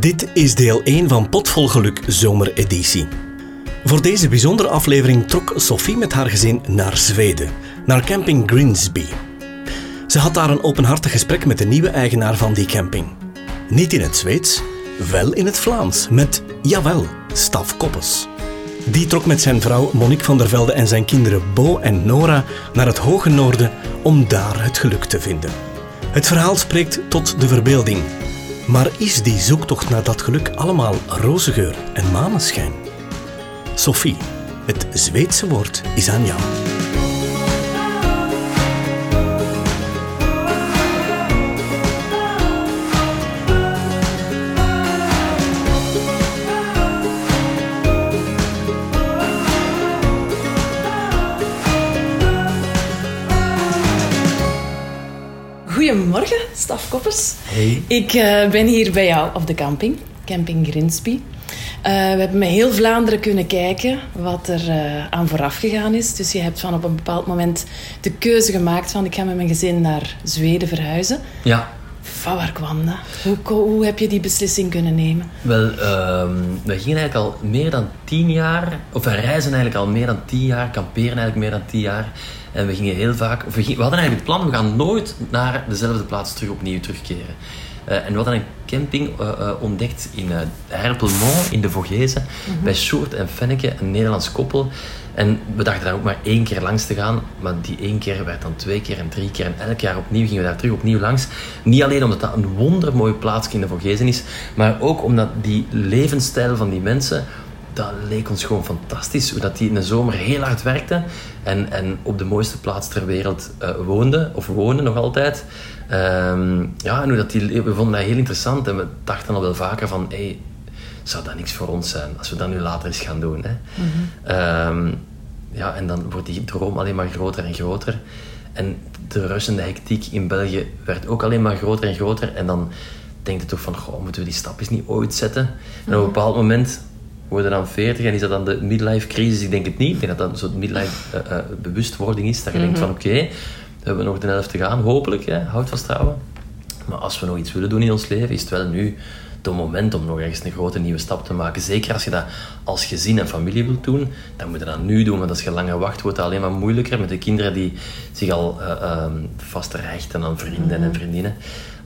Dit is deel 1 van Potvol Geluk Zomereditie. Voor deze bijzondere aflevering trok Sophie met haar gezin naar Zweden, naar camping Greensby. Ze had daar een openhartig gesprek met de nieuwe eigenaar van die camping. Niet in het Zweeds, wel in het Vlaams, met, jawel, Staf Koppes. Die trok met zijn vrouw Monique van der Velde en zijn kinderen Bo en Nora naar het hoge noorden om daar het geluk te vinden. Het verhaal spreekt tot de verbeelding. Maar is die zoektocht naar dat geluk allemaal roze geur en maneschijn? Sophie, het Zweedse woord is aan jou. Staf Koppers. Hey. Ik eh, ben hier bij jou op de camping, Camping Grinsby. Eh, we hebben met heel Vlaanderen kunnen kijken wat er eh, aan vooraf gegaan is. Dus je hebt van op een bepaald moment de keuze gemaakt van ik ga met mijn gezin naar Zweden verhuizen. Ja, Van waar kwam dat? Hoe, hoe heb je die beslissing kunnen nemen? wel, ehm, we gingen eigenlijk al meer dan tien jaar, of we reizen eigenlijk al meer dan tien jaar, kamperen eigenlijk meer dan tien jaar. En we gingen heel vaak, we, gingen- we hadden eigenlijk het plan, we gaan nooit naar dezelfde plaats terug opnieuw terugkeren. Eh, en we hadden een camping eh, eh, ontdekt in uh, Herpelmont, in de Vogezen, bij Sjoerd en Fenneke, een Nederlands koppel. En we dachten daar ook maar één keer langs te gaan, maar die één keer werd dan twee keer en drie keer. En elk jaar opnieuw gingen we daar terug opnieuw langs. Niet alleen omdat dat een wondermooie plaats in de Vogezen is, maar ook omdat die levensstijl van die mensen, dat leek ons gewoon fantastisch. Hoe dat die in de zomer heel hard werkte en, en op de mooiste plaats ter wereld eh, woonde, of wonen nog altijd. Ehm, ja, en hoe dat die, we vonden dat heel interessant en we dachten al wel vaker van, hey, zou dat niks voor ons zijn als we dat nu later eens gaan doen. Hè? Ehm, ja, en dan wordt die droom alleen maar groter en groter. En de rush en de hectiek in België werd ook alleen maar groter en groter. En dan denk je toch van, goh, moeten we die stap eens niet ooit zetten? En op een bepaald moment worden dan 40 en is dat dan de midlife crisis? Ik denk het niet. Ik denk dat dat een soort midlife eh, eh, bewustwording is. Dat je denkt van, oké, we hebben nog de helft te gaan, hopelijk. Hè? Houd vast trouwen. Maar als we nog iets willen doen in ons leven, is het wel nu het moment om nog ergens een grote nieuwe stap te maken. Zeker als je dat als gezin en familie wilt doen, dan moet je dat nu doen. Want als je langer wacht, wordt het alleen maar moeilijker met de kinderen die zich al uh, uh, vastrechten aan vrienden en vriendinnen.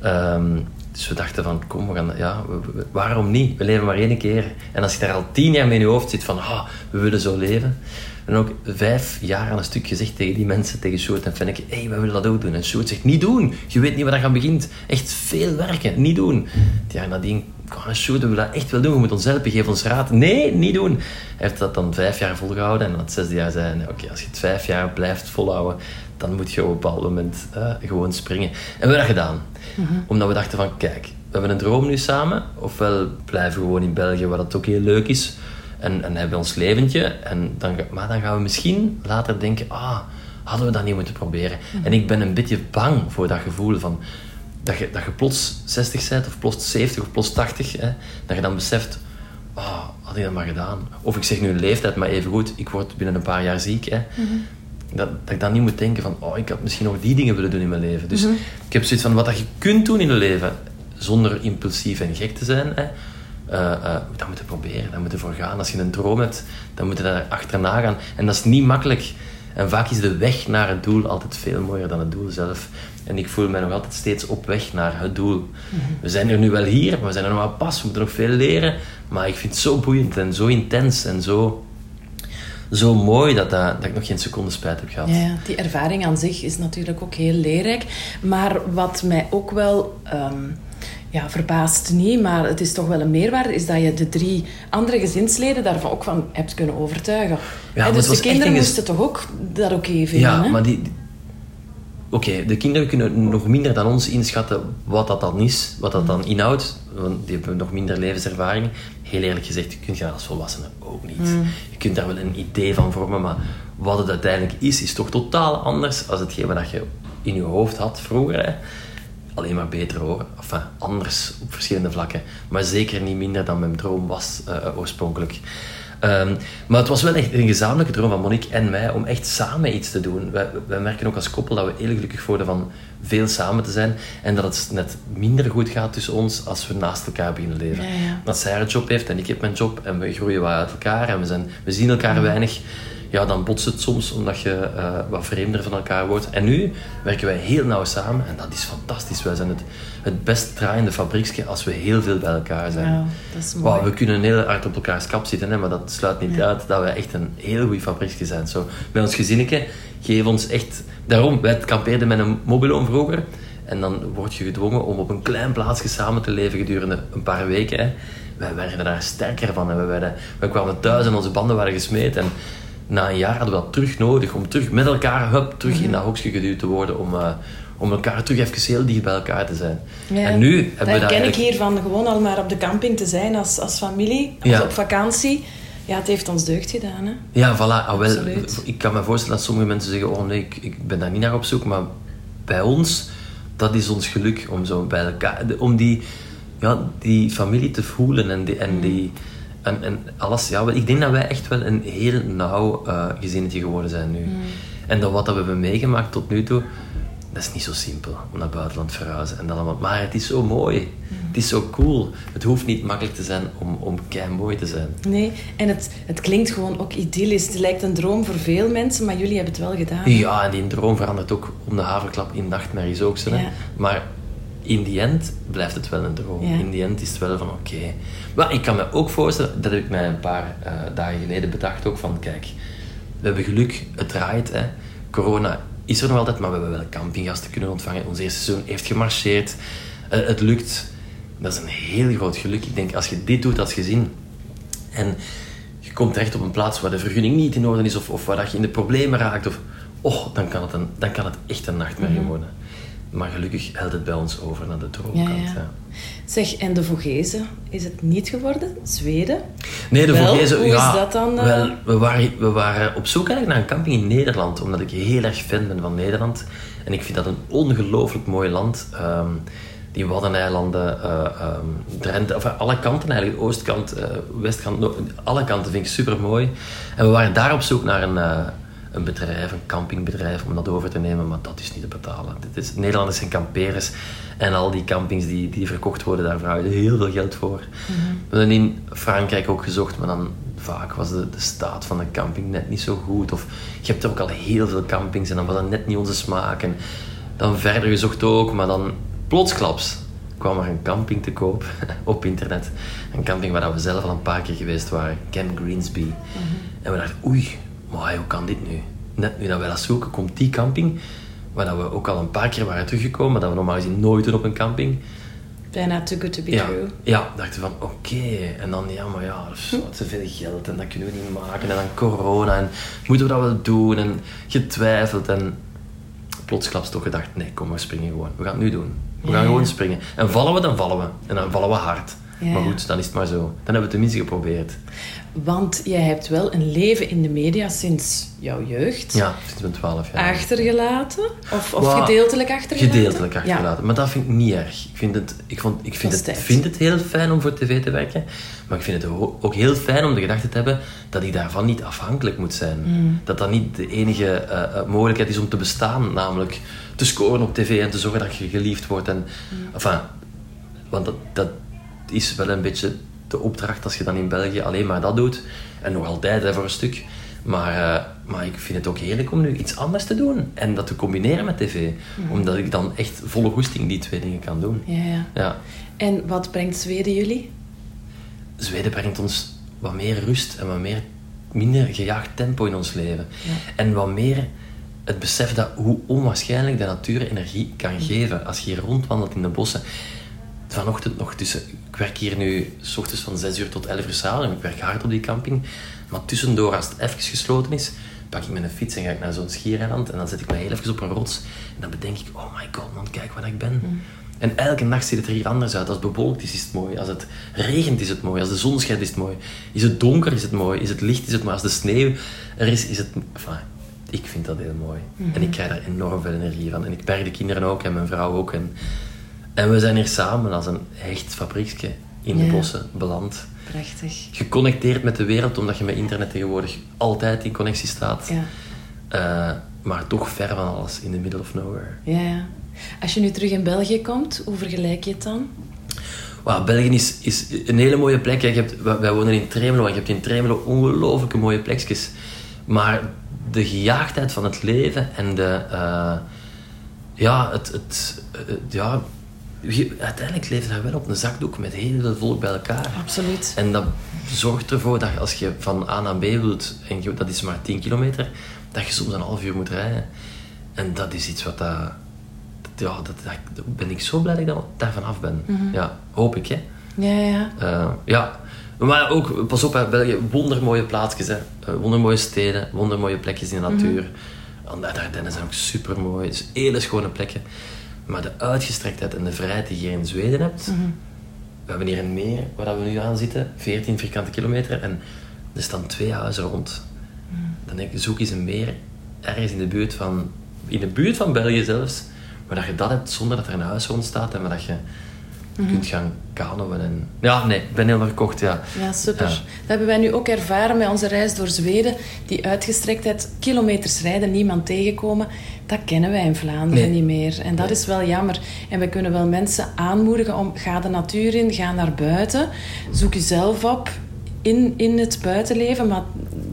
Um, dus we dachten van, kom, we gaan, ja, waarom niet? We leven maar één keer. En als je daar al tien jaar mee in je hoofd zit van, ah, we willen zo leven. En ook vijf jaar aan een stuk gezegd tegen die mensen, tegen Sjoerd en Fenneke, hé, hey, wij willen dat ook doen. En Sjoerd zegt, niet doen. Je weet niet waar dat aan begint. Echt veel werken, niet doen. Het jaar nadien, Sjoerd, we willen dat echt wel doen. We moeten ons helpen, geef ons raad. Nee, niet doen. Hij heeft dat dan vijf jaar volgehouden. En aan het zesde jaar zei hij, oké, als je het vijf jaar blijft volhouden, dan moet je op een bepaald moment uh, gewoon springen. En we hebben dat gedaan. Mm-hmm. Omdat we dachten van, kijk, we hebben een droom nu samen. Ofwel blijven we gewoon in België, waar dat ook heel leuk is. En, en hebben we ons leventje. En dan, maar dan gaan we misschien later denken, ah, hadden we dat niet moeten proberen. Mm-hmm. En ik ben een beetje bang voor dat gevoel van... Dat je, dat je plots 60 bent, of plots 70, of plots 80. Hè, dat je dan beseft, ah, had ik dat maar gedaan. Of ik zeg nu een leeftijd, maar even goed, ik word binnen een paar jaar ziek. Hè. Mm-hmm. Dat, dat ik dan niet moet denken van, oh, ik had misschien nog die dingen willen doen in mijn leven. Dus mm-hmm. ik heb zoiets van, wat dat je kunt doen in je leven, zonder impulsief en gek te zijn, hè, uh, uh, dat moet je proberen, dat moet je voor gaan. Als je een droom hebt, dan moet je daar achterna gaan. En dat is niet makkelijk. En vaak is de weg naar het doel altijd veel mooier dan het doel zelf. En ik voel mij nog altijd steeds op weg naar het doel. Mm-hmm. We zijn er nu wel hier, maar we zijn er nog maar pas. We moeten nog veel leren. Maar ik vind het zo boeiend en zo intens en zo zo mooi dat, dat, dat, ik nog geen seconde spijt heb gehad. Ja, die ervaring aan zich is natuurlijk ook heel leerrijk. Maar wat mij ook wel um, ja, verbaast niet, maar het is toch wel een meerwaarde, is dat je de drie andere gezinsleden daarvan ook van hebt kunnen overtuigen. Ja, He, dus de kinderen moesten toch ook dat oké okay vinden? Ja, hè? maar die... Oké, okay, de kinderen kunnen nog minder dan ons inschatten wat dat dan is, wat dat dan inhoudt. Want die hebben nog minder levenservaring. Heel eerlijk gezegd, je kunt dat als volwassene ook niet. Mm. Je kunt daar wel een idee van vormen, maar wat het uiteindelijk is, is toch totaal anders dan hetgeen wat je in je hoofd had vroeger. Hè. Alleen maar beter hoor. Enfin, anders op verschillende vlakken. Maar zeker niet minder dan mijn droom was uh, oorspronkelijk. Ehm, maar het was wel echt een gezamenlijke droom van Monique en mij om echt samen iets te doen. Wij, wij merken ook als koppel dat we heel gelukkig worden van veel samen te zijn. En dat het net minder goed gaat tussen ons als we naast elkaar beginnen leven. Ja, ja. Dat zij haar job heeft en ik heb mijn job en we groeien wat uit elkaar en we, zijn, we zien elkaar weinig. Ja, dan botst het soms omdat je eh, wat vreemder van elkaar wordt. En nu werken wij heel nauw samen en dat is fantastisch. Wij zijn het, het best draaiende fabrieksje als we heel veel bij elkaar zijn. Dat is mooi. We kunnen heel hard op elkaars kap zitten, hè, maar dat sluit niet uit dat wij echt een heel goed fabrieksje zijn. Zo, bij ons gezinnetje geven ons echt... Daarom, wij kampeerden met een mobiloom vroeger. En dan word je gedwongen om op een klein plaatsje samen te leven gedurende een paar weken. Hè. Wij werden daar sterker van. En we, werden, we kwamen thuis en onze banden waren gesmeed. En na een jaar hadden we dat terug nodig om terug met elkaar hup, terug in dat hokje geduwd te worden. Om, eh, om elkaar terug even heel dicht bij elkaar te zijn. Ja, En nu hebben we dat ken ik eigenlijk- hier van gewoon al maar op de camping te zijn als, als familie, als Ja. op vakantie. Ja, het heeft ons deugd gedaan. Hè? Ja, voilà. Ah, wel, ik kan me voorstellen dat sommige mensen zeggen: Oh nee, ik, ik ben daar niet naar op zoek. Maar bij ons, dat is ons geluk om zo bij elkaar, om die, ja, die familie te voelen en, die, en, die, en, en alles. Ja, ik denk dat wij echt wel een heel nauw eh gezinnetje geworden zijn nu. En dat wat dat we hebben meegemaakt tot nu toe, dat is niet zo simpel om naar het buitenland te verhuizen. En dat allemaal. Maar het is zo mooi. Het is zo cool. Het hoeft niet makkelijk te zijn om, om mooi te zijn. Nee, en het, het klinkt gewoon ook idyllisch. Het lijkt een droom voor veel mensen, maar jullie hebben het wel gedaan. Ja, en die droom verandert ook om de haverklap in nachtmerries ook. zo, hè. Ja. Maar in die end blijft het wel een droom. Ja. In die end is het wel van oké. Maar ik kan me ook voorstellen, dat heb ik mij een paar eh, dagen geleden bedacht ook van kijk, we hebben geluk, het draait. Hè. Corona is er nog altijd, maar we hebben wel campinggasten kunnen ontvangen. Ons eerste seizoen heeft gemarcheerd. Eh, het lukt. Dat is een heel groot geluk. Ik denk, als je dit doet als gezin en je komt terecht op een plaats waar de vergunning niet in orde is of, of waar dat je in de problemen raakt, of, oh, dan, kan het een, dan kan het echt een nachtmerrie worden. Maar gelukkig helpt het bij ons over naar de droomkant. Ja, ja. ja. Zeg, en de Vogezen, is het niet geworden? Zweden? Nee, de Wel, Vogezen, hoe ja, is dat dan, eh? Wel, we, waren, we waren op zoek eigenlijk naar een camping in Nederland, omdat ik heel erg fan ben van Nederland. En ik vind dat een ongelooflijk mooi land. Ehm, die Waddeneilanden, eh ehm, Drenthe, of alle kanten eigenlijk, oostkant, eh, westkant, alle kanten vind ik super mooi. En we waren daar op zoek naar een, een bedrijf, een campingbedrijf, om dat over te nemen, maar dat is niet te betalen. Dit is, Nederlanders zijn kampeerders en al die campings die, die verkocht worden, daar vragen je heel veel geld voor. We hebben in Frankrijk ook gezocht, maar dan vaak was de, de staat van de camping net niet zo goed. Of je hebt er ook al heel veel campings en dan was dat net niet onze smaak. En dan verder gezocht ook, maar dan plotsklaps kwam er een camping te koop op internet. Een camping waar we zelf al een paar keer geweest waren, Camp Greensby. En we dachten, oei, maar hoe kan dit nu? Net nu dat wij dat zoeken, komt die camping, waar dat we ook al een paar keer waren teruggekomen, maar dat we normaal gezien nooit doen op een camping. Bijna too good to be Ja, true. ja dachten van oké. En dan, ja, maar ja, wat te veel geld en dat kunnen we niet maken. En dan corona en moeten we dat wel doen? En getwijfeld en plotsklaps toch gedacht, nee, kom, we springen gewoon. We gaan het nu doen. We gaan gewoon springen. En vallen we, dan vallen we. En dan vallen we hard. Ja, maar goed, dan is het maar zo. Dan hebben we het tenminste geprobeerd. Want jij hebt wel een leven in de media sinds jouw jeugd Ja, sinds mijn twaalf jaar. achtergelaten? Of, of gedeeltelijk achtergelaten? Gedeeltelijk achtergelaten. Maar dat vind ik niet erg. Ik vind het, ik vond, ik vind het, vind het heel fijn om voor tv te werken. Maar ik vind het ook heel fijn om de gedachte te hebben dat ik daarvan niet afhankelijk moet zijn. Mm. Dat dat niet de enige eh, eh, mogelijkheid is om te bestaan. Namelijk te scoren op tv en te zorgen dat je geliefd wordt. En, Mm. enfin, want dat, dat is wel een beetje de opdracht als je dan in België alleen maar dat doet. En nog altijd hè, voor een stuk. Maar, eh, maar ik vind het ook heerlijk om nu iets anders te doen. En dat te combineren met tv. Omdat ik dan echt volle goesting die twee dingen kan doen. Ja, ja. Ja. En wat brengt Zweden jullie? Zweden brengt ons wat meer rust en wat meer, minder gejaagd tempo in ons leven. Ja. En wat meer het besef dat hoe onwaarschijnlijk de natuur energie kan geven als je hier rondwandelt in de bossen. Vanochtend nog tussen... Ik werk hier nu s ochtends van 6 uur tot 11 uur s'avonds en ik werk hard op die camping. Maar tussendoor, als het even gesloten is, pak ik mijn fiets en ga ik naar zo'n schiereiland en dan zet ik me heel even op een rots en dan bedenk ik, oh my god man, kijk waar ik ben. En elke nacht ziet het er hier anders uit. Als het bewolkt is, is het mooi. Als het regent, is het mooi. Als de zon schijnt, is het mooi. Is het donker, is het mooi. Is het licht, is het mooi. Als de sneeuw er is, is het... Enfin, ik vind dat heel mooi. En ik krijg daar enorm veel energie van. En ik berg de kinderen ook en mijn vrouw ook. En, en we zijn hier samen als een hecht fabrieksje in de Ja. bossen beland. Prachtig. Geconnecteerd met de wereld, omdat je met internet tegenwoordig altijd in connectie staat. Ja. Eh, maar toch ver van alles, in the middle of nowhere. Ja, ja. Als je nu terug in België komt, hoe vergelijk je het dan? Wauw, België is, is een hele mooie plek. Je hebt, wij, wonen in Tremelo en je hebt in Tremelo ongelooflijke mooie plekjes. Maar de gejaagdheid van het leven en de... eh, ja, het... het, ja, uiteindelijk leef je daar wel op een zakdoek met heel veel volk bij elkaar. Absoluut. En dat zorgt ervoor dat als je van A naar B wilt, en dat is maar 10 kilometer, dat je soms een half uur moet rijden. En dat is iets wat dat... dat- Ja, dat, dat, ben ik zo blij dat ik daar- daarvan af ben. Ja, hoop ik, hè. Ja, ja. Eh, ja, maar ook, pas op, hè, België, wondermooie plaatsjes, hè. Eh, wondermooie steden, wondermooie plekjes in de natuur. En de Ardennen zijn ook super mooi, het is hele schone plekken. Maar de uitgestrektheid en de vrijheid die je hier in Zweden hebt. We hebben hier een meer waar we nu aan zitten, 14 vierkante kilometer, en er staan twee huizen rond. Dan denk ik, zoek eens een meer ergens in de buurt van, in de buurt van België zelfs, waar dat je dat hebt zonder dat er een huis rond staat en waar dat je kunt gaan kanoën. En... Ja, nee, ik ben helemaal gekocht, ja. Ja, super. Ja. Dat hebben wij nu ook ervaren met onze reis door Zweden. Die uitgestrektheid, kilometers rijden, niemand tegenkomen, dat kennen wij in Vlaanderen Nee. niet meer. En dat Nee. is wel jammer. En we kunnen wel mensen aanmoedigen om, ga de natuur in, ga naar buiten, zoek jezelf op in, in het buitenleven, maar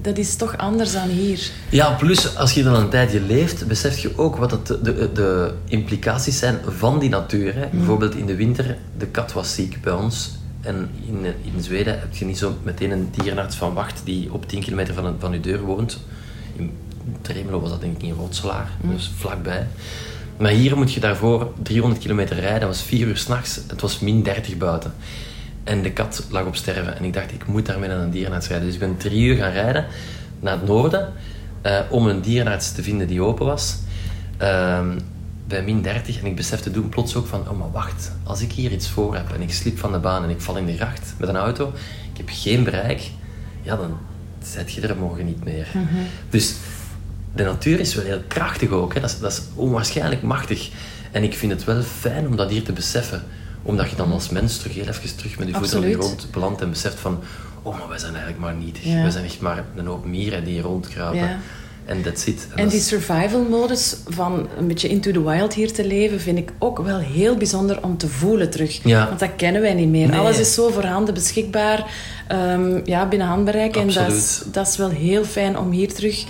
dat is toch anders dan hier. Ja, plus als je dan een tijdje leeft, besef je ook wat het, de, de implicaties zijn van die natuur. Hè. Bijvoorbeeld in de winter, de kat was ziek bij ons. En in, in Zweden heb je niet zo meteen een dierenarts van wacht die op 10 kilometer van, van je deur woont. In Tremelo was dat denk ik in Rotselaar, dus vlakbij. Maar hier moet je daarvoor 300 kilometer rijden. Dat was 4 uur s'nachts. Het was min 30 buiten. En de kat lag op sterven. En ik dacht, ik moet daarmee naar een dierenarts rijden. Dus ik ben drie uur gaan rijden naar het noorden. eh, om een dierenarts te vinden die open was. Ehm, bij min 30. En ik besefte toen plots ook van, oh maar wacht. Als ik hier iets voor heb en ik slip van de baan en ik val in de gracht met een auto. Ik heb geen bereik. Ja, dan zet je er morgen niet meer. Dus de natuur is wel heel krachtig ook. Hè. Dat, is, dat is onwaarschijnlijk machtig. En ik vind het wel fijn om dat hier te beseffen. Omdat je dan als mens terug heel even terug met je voeten op de grond belandt en beseft van... Oh, maar wij zijn eigenlijk maar nietig. Ja. We zijn echt maar een hoop mieren die hier rondkruipen. Ja. En that's it. En die is- survival-modus van een beetje into the wild hier te leven, vind ik ook wel heel bijzonder om te voelen terug. Ja. Want dat kennen wij niet meer. Nee. Alles is zo voorhanden beschikbaar, ehm, ja, binnen handbereik. En dat is, dat is wel heel fijn om hier terug,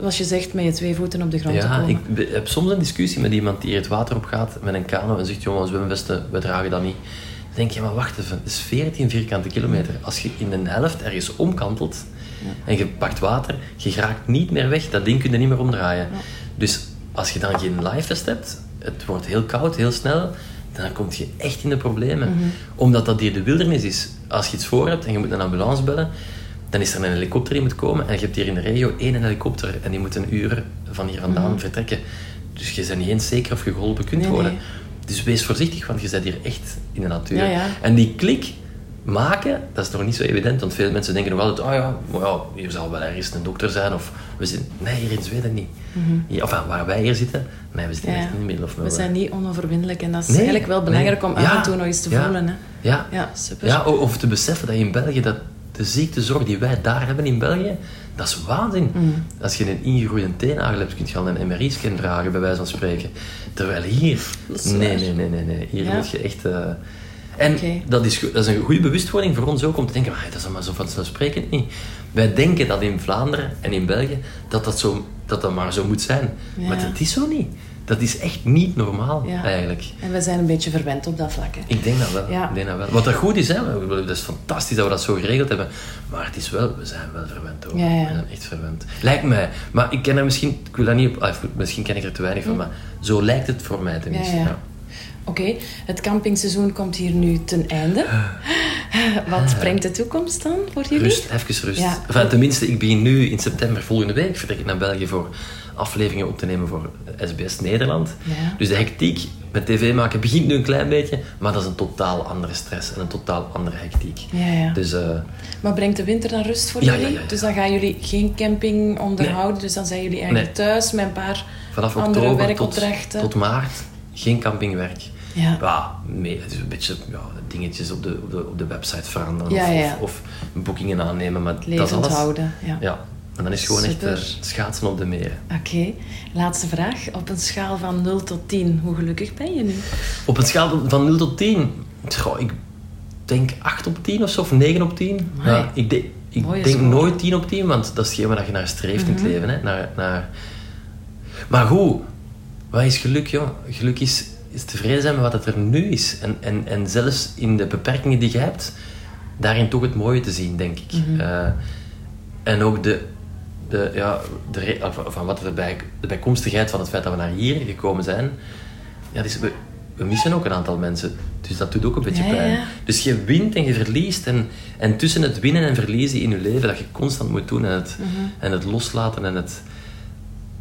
zoals je zegt, met je twee voeten op de grond te Ja, komen. ik heb soms een discussie met iemand die hier het water op gaat met een kano en zegt, jongen, zwemvesten, we dragen dat niet. Dan denk je, maar wacht even, het is 14 vierkante kilometer. Als je in de helft ergens omkantelt en je pakt water, je raakt niet meer weg, dat ding kun je niet meer omdraaien. Dus als je dan geen lifevest hebt, het wordt heel koud, heel snel, dan kom je echt in de problemen. Omdat dat hier de wildernis is. Als je iets voor hebt en je moet een ambulance bellen, dan is er een helikopter die moet komen. En je hebt hier in de regio één helikopter en die moet een uur van hier vandaan vertrekken. Dus je bent niet eens zeker of je geholpen kunt Nee, worden. nee. Dus wees voorzichtig, want je bent hier echt in de natuur. Ja, ja. En die klik maken, dat is nog niet zo evident. Want veel mensen denken nog altijd, oh ja, maar ja, hier zal wel ergens een dokter zijn. Of we zitten, nee, hier in Zweden niet. Of waar wij hier zitten, nee, we zitten Mhm. Ja. echt in de middel of We zijn niet onoverwinnelijk en dat is Nee, eigenlijk wel belangrijk nee. om af en toe nog eens te voelen. Hè. Ja, Ja, super. ja, of te beseffen dat je in België, dat de ziektezorg die wij daar hebben in België, dat is waanzin. Mm. Als je een ingegroeide teennagel hebt, kun je al een MRI-scan dragen, bij wijze van spreken. Terwijl hier, nee, nee, nee, nee, nee. Hier Ja. moet je echt... eh, en dat, is, dat is een goede bewustwording voor ons ook, om te denken, maar dat is allemaal zo vanzelfsprekend niet. Wij denken dat in Vlaanderen en in België, dat dat, zo, dat, dat maar zo moet zijn. Ja. Maar dat is zo niet. Dat is echt niet normaal, Ja. eigenlijk. En we zijn een beetje verwend op dat vlak. Hè. Ik denk dat wel. Ja. Ik denk dat wel. Wat dat goed is, hè. Dat is fantastisch dat we dat zo geregeld hebben. Maar het is wel, we zijn wel verwend hoor. Ja. We zijn echt verwend. Lijkt mij. Maar ik ken er misschien, ik wil daar niet op, ah, misschien ken ik er te weinig van, maar zo lijkt het voor mij tenminste. Oké, het campingseizoen komt hier nu ten einde. Wat brengt de toekomst dan voor jullie? Rust, even rust. Ja. Enfin, tenminste, ik begin nu in september volgende week vertrek ik naar België voor afleveringen op te nemen voor SBS Nederland. Ja. Dus de hectiek met tv maken begint nu een klein beetje, maar dat is een totaal andere stress en een totaal andere hectiek. Ja. Dus eh, Maar brengt de winter dan rust voor jullie? ja, ja, ja. Dus dan gaan jullie geen camping onderhouden, dus dan zijn jullie eigenlijk Nee. thuis met een paar vanaf andere oktober tot, tot maart geen campingwerk. Ja. Ja, mee, het is een beetje ja, dingetjes op de, op, de, op de website veranderen Ja, of, ja. Of, of boekingen aannemen. Maar dat is alles. houden. Ja. Ja, en dan is het gewoon echt Super. eh, schaatsen op de meren. Oké, laatste vraag. Op een schaal van 0 tot 10, hoe gelukkig ben je nu? Op een schaal van 0 tot 10, goh, ik denk 8 op 10 of zo, of 9 op 10. Amai. Ja, ik de- ik denk score. nooit 10 op 10, want dat is hetgeen waar je naar streeft in het leven. Hè? Naar, naar... Maar goed, wat is geluk, joh? Geluk is, is tevreden zijn met wat het er nu is. En, en, en zelfs in de beperkingen die je hebt, daarin toch het mooie te zien, denk ik. Eh, en ook de, de, ja, de, van wat er bij, de bijkomstigheid van het feit dat we naar hier gekomen zijn. Ja, dus we, we missen ook een aantal mensen. Dus dat doet ook een beetje Ja, pijn. ja. Dus je wint en je verliest. En, en tussen het winnen en verliezen in je leven, dat je constant moet doen en het, Mhm. en het loslaten en het,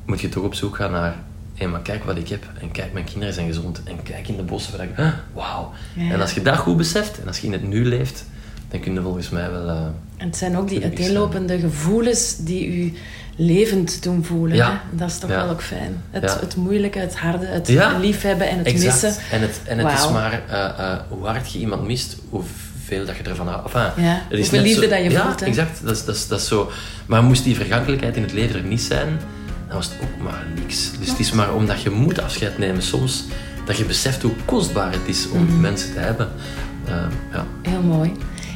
moet je toch op zoek gaan naar. Hé, maar kijk wat ik heb. En kijk, mijn kinderen zijn gezond. En kijk in de bossen. waar ik- Wauw. Ja. En als je dat goed beseft en als je in het nu leeft, dan kun je volgens mij wel. eh, En het zijn ook die uiteenlopende gevoelens die u levend doen voelen. Ja. hè? Dat is toch Ja. wel ook fijn. Het, Ja. het moeilijke, het harde, het Ja. liefhebben en het exact. missen. En het, en het is maar eh, eh, hoe hard je iemand mist, hoeveel dat je ervan houdt. Enfin, Ja, het is hoeveel liefde zo- dat je ja, voelt, hè. exact. Dat is, dat, is, dat is zo. Maar moest die vergankelijkheid in het leven er niet zijn, dan was het ook maar niks. Dus het is maar omdat je moet afscheid nemen soms, dat je beseft hoe kostbaar het is om Mhm. mensen te hebben. Eh, ja. Heel mooi.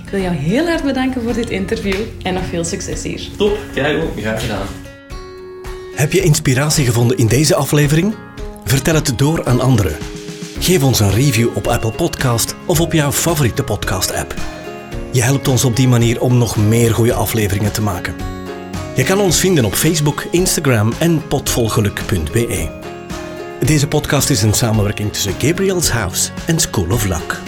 Ik wil jou heel hard bedanken voor dit interview en nog veel succes hier. Top, jij ook. Graag gedaan. Heb je inspiratie gevonden in deze aflevering? Vertel het door aan anderen. Geef ons een review op Apple Podcast of op jouw favoriete podcast-app. Je helpt ons op die manier om nog meer goede afleveringen te maken. Je kan ons vinden op Facebook, Instagram en potvolgeluk.be. Deze podcast is een samenwerking tussen Gabriel's House en School of Luck.